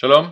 שלום,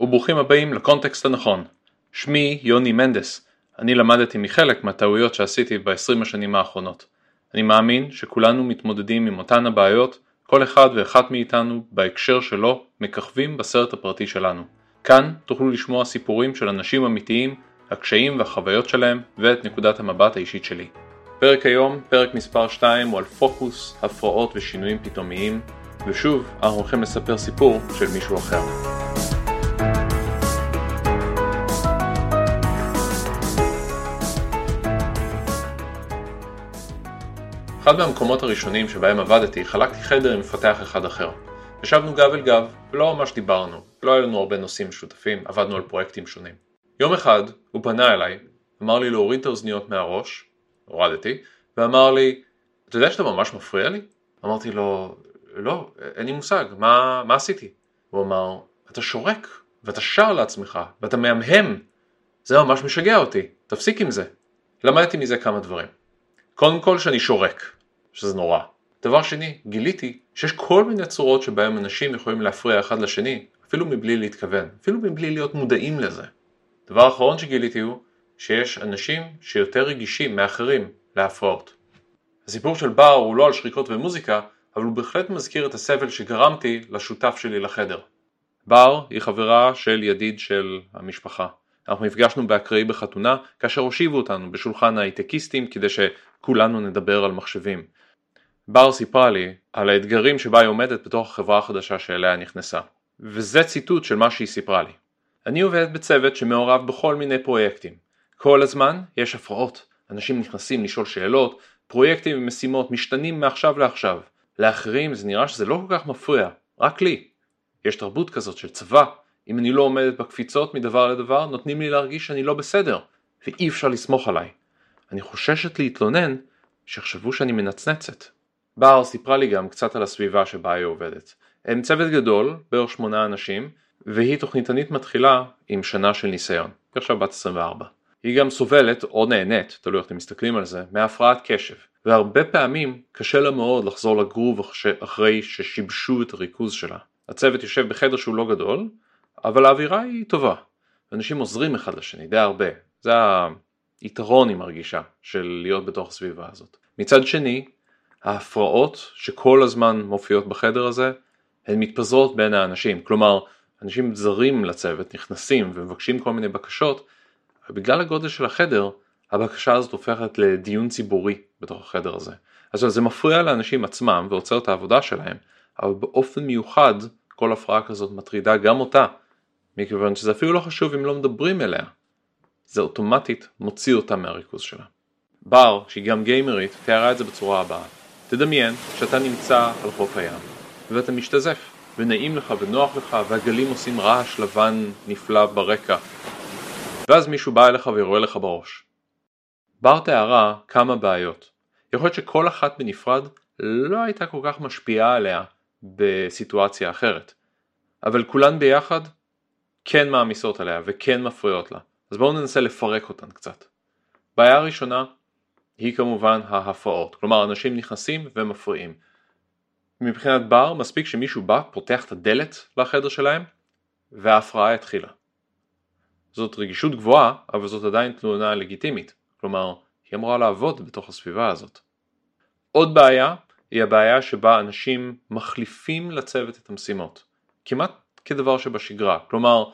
וברוכים הבאים לקונטקסט הנכון. שמי יוני מנדס. אני למדתי מחלק מהטעויות שעשיתי ב-20 השנים האחרונות. אני מאמין שכולנו מתמודדים עם אותן הבעיות, כל אחד ואחת מאיתנו בהקשר שלו מככבים בסרט הפרטי שלנו. כאן תוכלו לשמוע סיפורים של אנשים אמיתיים, הקשיים והחוויות שלהם ואת נקודת המבט האישית שלי. פרק היום, פרק מספר 2 הוא על פוקוס, הפרעות ושינויים פתאומיים, ושוב אנחנו הולכים לספר סיפור של מישהו אחר. אחד מהמקומות הראשונים שבהם עבדתי חלקתי חדר עם מפתח אחד אחר. ישבנו גב אל גב ולא ממש דיברנו, לא היה לנו הרבה נושאים משותפים, עבדנו על פרויקטים שונים. יום אחד הוא פנה אליי, אמר לי להוריד את האוזניות מהראש, הורדתי, ואמר לי, אתה יודע שאתה ממש מפריע לי? אמרתי לו, לא, אין לי מושג, מה, מה עשיתי? הוא אמר, אתה שורק, ואתה שר לעצמך, ואתה מהמהם, זה ממש משגע אותי, תפסיק עם זה. למדתי מזה כמה דברים. קודם כל שאני שורק, שזה נורא. דבר שני, גיליתי שיש כל מיני צורות שבהם אנשים יכולים להפריע אחד לשני, אפילו מבלי להתכוון, אפילו מבלי להיות מודעים לזה. דבר אחרון שגיליתי הוא שיש אנשים שיותר רגישים מאחרים להפרעות. הסיפור של בר הוא לא על שריקות ומוזיקה, אבל הוא בהחלט מזכיר את הסבל שגרמתי לשותף שלי לחדר. בר היא חברה של ידיד של המשפחה. אנחנו נפגשנו באקראי בחתונה, כאשר הושיבו אותנו בשולחן ההייטקיסטים כדי שכולנו נדבר על מחשבים. בר סיפרה לי על האתגרים שבה היא עומדת בתוך החברה החדשה שאליה נכנסה. וזה ציטוט של מה שהיא סיפרה לי. אני עובדת בצוות שמעורב בכל מיני פרויקטים. כל הזמן יש הפרעות. אנשים נכנסים לשאול שאלות, פרויקטים ומשימות משתנים מעכשיו לעכשיו. לאחרים זה נראה שזה לא כל כך מפריע, רק לי. יש תרבות כזאת של צבא, אם אני לא עומדת בקפיצות מדבר לדבר, נותנים לי להרגיש שאני לא בסדר, ואי אפשר לסמוך עליי. אני חוששת להתלונן, שיחשבו שאני מנצנצת. בר סיפרה לי גם קצת על הסביבה שבה היא עובדת. הם צוות גדול, בערך שמונה אנשים, והיא תוכניתנית מתחילה עם שנה של ניסיון. היא עכשיו בת 24. היא גם סובלת, או נהנית, תלוי איך אתם מסתכלים על זה, מהפרעת קשב. והרבה פעמים קשה לה מאוד לחזור לגרוב אחרי ששיבשו את הריכוז שלה. הצוות יושב בחדר שהוא לא גדול, אבל האווירה היא טובה. אנשים עוזרים אחד לשני די הרבה. זה היתרון היא מרגישה של להיות בתוך הסביבה הזאת. מצד שני, ההפרעות שכל הזמן מופיעות בחדר הזה, הן מתפזרות בין האנשים. כלומר, אנשים זרים לצוות נכנסים ומבקשים כל מיני בקשות, ובגלל הגודל של החדר, הבקשה הזאת הופכת לדיון ציבורי בתוך החדר הזה. אז זה מפריע לאנשים עצמם ועוצר את העבודה שלהם, אבל באופן מיוחד כל הפרעה כזאת מטרידה גם אותה, מכיוון שזה אפילו לא חשוב אם לא מדברים אליה. זה אוטומטית מוציא אותה מהריכוז שלה. בר, שהיא גם גיימרית, תיארה את זה בצורה הבאה. תדמיין שאתה נמצא על חוף הים, ואתה משתזף, ונעים לך ונוח לך, והגלים עושים רעש לבן נפלא ברקע. ואז מישהו בא אליך ויורה לך בראש. בר תיארה כמה בעיות. יכול להיות שכל אחת בנפרד לא הייתה כל כך משפיעה עליה בסיטואציה אחרת. אבל כולן ביחד כן מעמיסות עליה וכן מפריעות לה. אז בואו ננסה לפרק אותן קצת. בעיה ראשונה היא כמובן ההפרעות, כלומר אנשים נכנסים ומפריעים. מבחינת בר מספיק שמישהו בא, פותח את הדלת לחדר שלהם וההפרעה התחילה. זאת רגישות גבוהה, אבל זאת עדיין תלונה לגיטימית, כלומר היא אמורה לעבוד בתוך הסביבה הזאת. עוד בעיה היא הבעיה שבה אנשים מחליפים לצוות את המשימות, כמעט כדבר שבשגרה, כלומר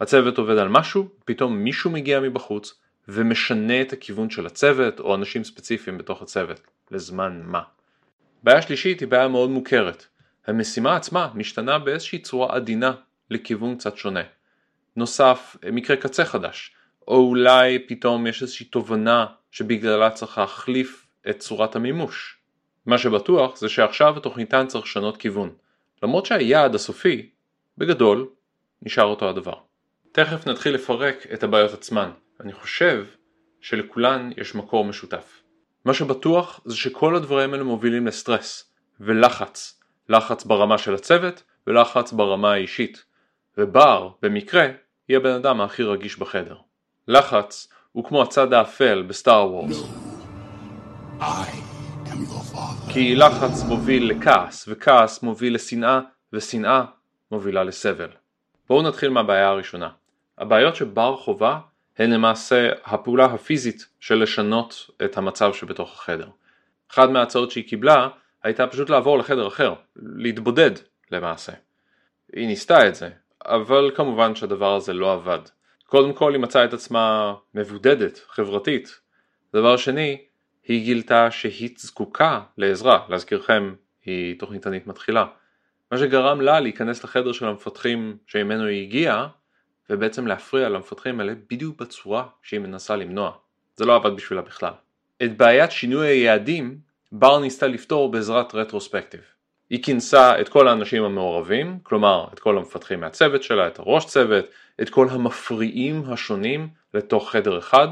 הצוות עובד על משהו, פתאום מישהו מגיע מבחוץ ומשנה את הכיוון של הצוות או אנשים ספציפיים בתוך הצוות, לזמן מה. בעיה שלישית היא בעיה מאוד מוכרת, המשימה עצמה משתנה באיזושהי צורה עדינה לכיוון קצת שונה. נוסף, מקרה קצה חדש, או אולי פתאום יש איזושהי תובנה שבגללה צריך להחליף את צורת המימוש. מה שבטוח זה שעכשיו התוכניתן צריך לשנות כיוון, למרות שהיעד הסופי, בגדול, נשאר אותו הדבר. תכף נתחיל לפרק את הבעיות עצמן. אני חושב שלכולן יש מקור משותף. מה שבטוח זה שכל הדברים האלה מובילים לסטרס ולחץ. לחץ ברמה של הצוות ולחץ ברמה האישית. ובר, במקרה, היא הבן אדם הכי רגיש בחדר. לחץ הוא כמו הצד האפל בסטאר וורס. כי לחץ מוביל לכעס, וכעס מוביל לשנאה, ושנאה מובילה לסבל. בואו נתחיל מהבעיה הראשונה. הבעיות שבר חובה הן למעשה הפעולה הפיזית של לשנות את המצב שבתוך החדר. אחת מההצעות שהיא קיבלה הייתה פשוט לעבור לחדר אחר, להתבודד למעשה. היא ניסתה את זה, אבל כמובן שהדבר הזה לא עבד. קודם כל היא מצאה את עצמה מבודדת, חברתית. דבר שני, היא גילתה שהיא זקוקה לעזרה, להזכירכם, היא תוכניתנית מתחילה. מה שגרם לה להיכנס לחדר של המפתחים שממנו היא הגיעה, ובעצם להפריע למפתחים האלה בדיוק בצורה שהיא מנסה למנוע. זה לא עבד בשבילה בכלל. את בעיית שינוי היעדים, בר ניסתה לפתור בעזרת רטרוספקטיב. היא כינסה את כל האנשים המעורבים, כלומר את כל המפתחים מהצוות שלה, את הראש צוות, את כל המפריעים השונים לתוך חדר אחד,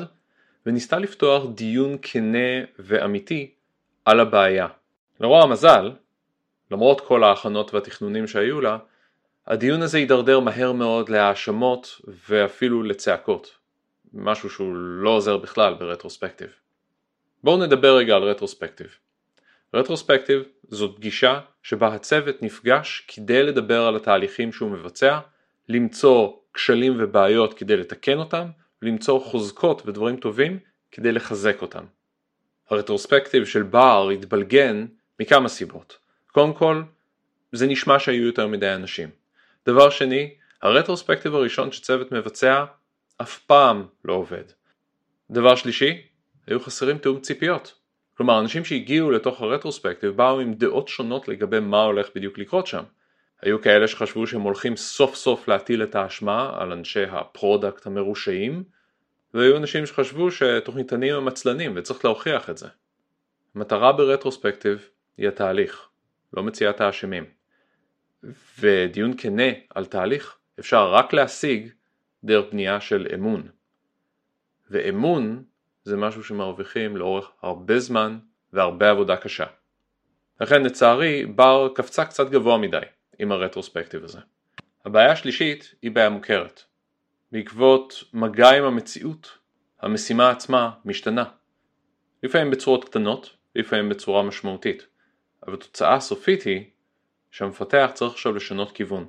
וניסתה לפתוח דיון כנה ואמיתי על הבעיה. לרוע המזל, למרות כל ההכנות והתכנונים שהיו לה, הדיון הזה הידרדר מהר מאוד להאשמות ואפילו לצעקות, משהו שהוא לא עוזר בכלל ברטרוספקטיב. בואו נדבר רגע על רטרוספקטיב. רטרוספקטיב זאת פגישה שבה הצוות נפגש כדי לדבר על התהליכים שהוא מבצע, למצוא כשלים ובעיות כדי לתקן אותם, למצוא חוזקות ודברים טובים כדי לחזק אותם. הרטרוספקטיב של בר התבלגן מכמה סיבות. קודם כל, זה נשמע שהיו יותר מדי אנשים. דבר שני, הרטרוספקטיב הראשון שצוות מבצע אף פעם לא עובד. דבר שלישי, היו חסרים תיאום ציפיות. כלומר, אנשים שהגיעו לתוך הרטרוספקטיב באו עם דעות שונות לגבי מה הולך בדיוק לקרות שם. היו כאלה שחשבו שהם הולכים סוף סוף להטיל את האשמה על אנשי ה product המרושעים, והיו אנשים שחשבו שתוכניתנים הם עצלנים וצריך להוכיח את זה. המטרה ברטרוספקטיב היא התהליך, לא מציאת האשמים. ודיון כנה על תהליך אפשר רק להשיג דרך בנייה של אמון. ואמון זה משהו שמרוויחים לאורך הרבה זמן והרבה עבודה קשה. לכן לצערי בר קפצה קצת גבוה מדי עם הרטרוספקטיב הזה. הבעיה השלישית היא בעיה מוכרת. בעקבות מגע עם המציאות, המשימה עצמה משתנה. לפעמים בצורות קטנות, לפעמים בצורה משמעותית. אבל התוצאה הסופית היא שהמפתח צריך עכשיו לשנות כיוון.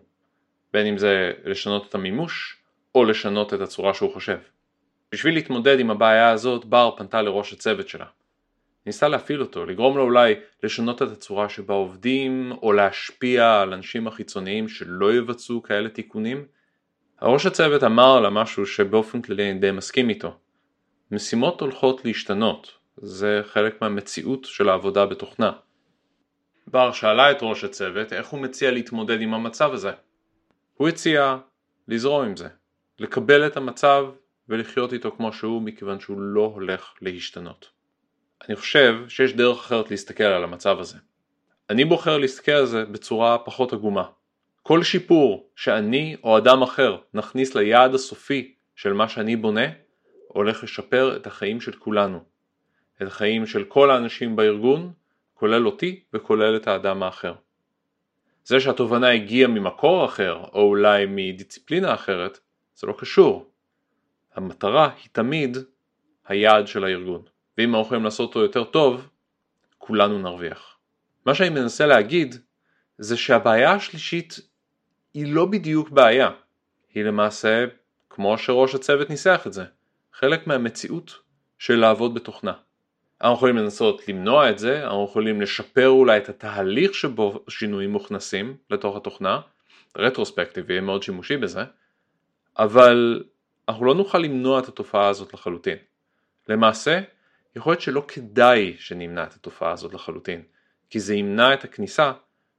בין אם זה לשנות את המימוש, או לשנות את הצורה שהוא חושב. בשביל להתמודד עם הבעיה הזאת, בר פנתה לראש הצוות שלה. ניסה להפעיל אותו, לגרום לו אולי לשנות את הצורה שבה עובדים, או להשפיע על אנשים החיצוניים שלא יבצעו כאלה תיקונים. הראש הצוות אמר לה משהו שבאופן כללי אני די מסכים איתו. משימות הולכות להשתנות, זה חלק מהמציאות של העבודה בתוכנה. בר שאלה את ראש הצוות איך הוא מציע להתמודד עם המצב הזה. הוא הציע לזרום עם זה, לקבל את המצב ולחיות איתו כמו שהוא מכיוון שהוא לא הולך להשתנות. אני חושב שיש דרך אחרת להסתכל על המצב הזה. אני בוחר להסתכל על זה בצורה פחות עגומה. כל שיפור שאני או אדם אחר נכניס ליעד הסופי של מה שאני בונה, הולך לשפר את החיים של כולנו. את החיים של כל האנשים בארגון, כולל אותי וכולל את האדם האחר. זה שהתובנה הגיעה ממקור אחר, או אולי מדיציפלינה אחרת, זה לא קשור. המטרה היא תמיד היעד של הארגון. ואם אנחנו יכולים לעשות אותו יותר טוב, כולנו נרוויח. מה שאני מנסה להגיד זה שהבעיה השלישית היא לא בדיוק בעיה, היא למעשה, כמו שראש הצוות ניסח את זה, חלק מהמציאות של לעבוד בתוכנה. אנחנו יכולים לנסות למנוע את זה, אנחנו יכולים לשפר אולי את התהליך שבו שינויים מוכנסים לתוך התוכנה, רטרוספקטיב יהיה מאוד שימושי בזה, אבל אנחנו לא נוכל למנוע את התופעה הזאת לחלוטין. למעשה, יכול להיות שלא כדאי שנמנע את התופעה הזאת לחלוטין, כי זה ימנע את הכניסה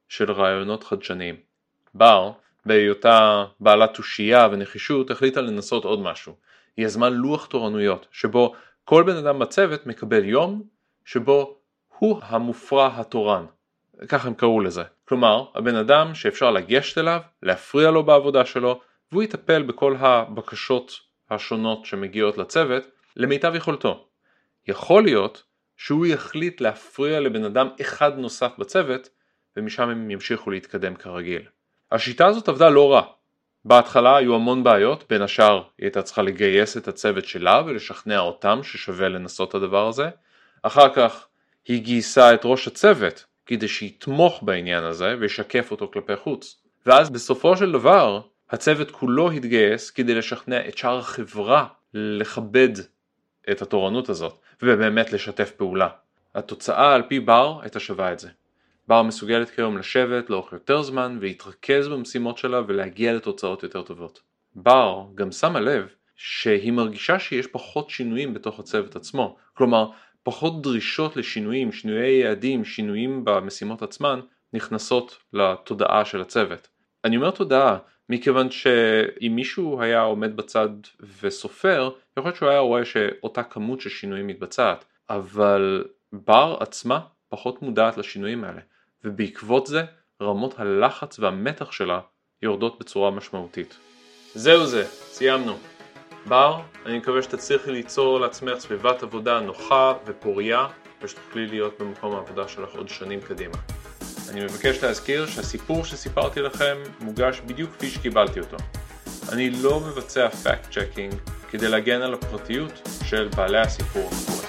של רעיונות חדשניים. בר, בהיותה בעלת תושייה ונחישות, החליטה לנסות עוד משהו. היא יזמה לוח תורנויות, שבו כל בן אדם בצוות מקבל יום שבו הוא המופרע התורן. ככה הם קראו לזה. כלומר, הבן אדם שאפשר לגשת אליו, להפריע לו בעבודה שלו, והוא יטפל בכל הבקשות השונות שמגיעות לצוות למיטב יכולתו. יכול להיות שהוא יחליט להפריע לבן אדם אחד נוסף בצוות ומשם הם ימשיכו להתקדם כרגיל. השיטה הזאת עבדה לא רע. בהתחלה היו המון בעיות, בין השאר היא הייתה צריכה לגייס את הצוות שלה ולשכנע אותם ששווה לנסות את הדבר הזה. אחר כך היא גייסה את ראש הצוות כדי שיתמוך בעניין הזה וישקף אותו כלפי חוץ. ואז בסופו של דבר הצוות כולו התגייס כדי לשכנע את שאר החברה לכבד את התורנות הזאת ובאמת לשתף פעולה. התוצאה על פי בר הייתה שווה את זה. בר מסוגלת כיום לשבת לאורך יותר זמן ולהתרכז במשימות שלה ולהגיע לתוצאות יותר טובות. בר גם שמה לב שהיא מרגישה שיש פחות שינויים בתוך הצוות עצמו, כלומר פחות דרישות לשינויים, שינויי יעדים, שינויים במשימות עצמן נכנסות לתודעה של הצוות. אני אומר תודעה מכיוון שאם מישהו היה עומד בצד וסופר, יכול להיות שהוא היה רואה שאותה כמות של שינויים מתבצעת, אבל בר עצמה פחות מודעת לשינויים האלה, ובעקבות זה רמות הלחץ והמתח שלה יורדות בצורה משמעותית. זהו זה, סיימנו. בר, אני מקווה שתצליחי ליצור לעצמך סביבת עבודה נוחה ופוריה ושתוכלי להיות במקום העבודה שלך עוד שנים קדימה. אני מבקש להזכיר שהסיפור שסיפרתי לכם מוגש בדיוק כפי שקיבלתי אותו. אני לא מבצע fact checking כדי להגן על הפרטיות של בעלי הסיפור.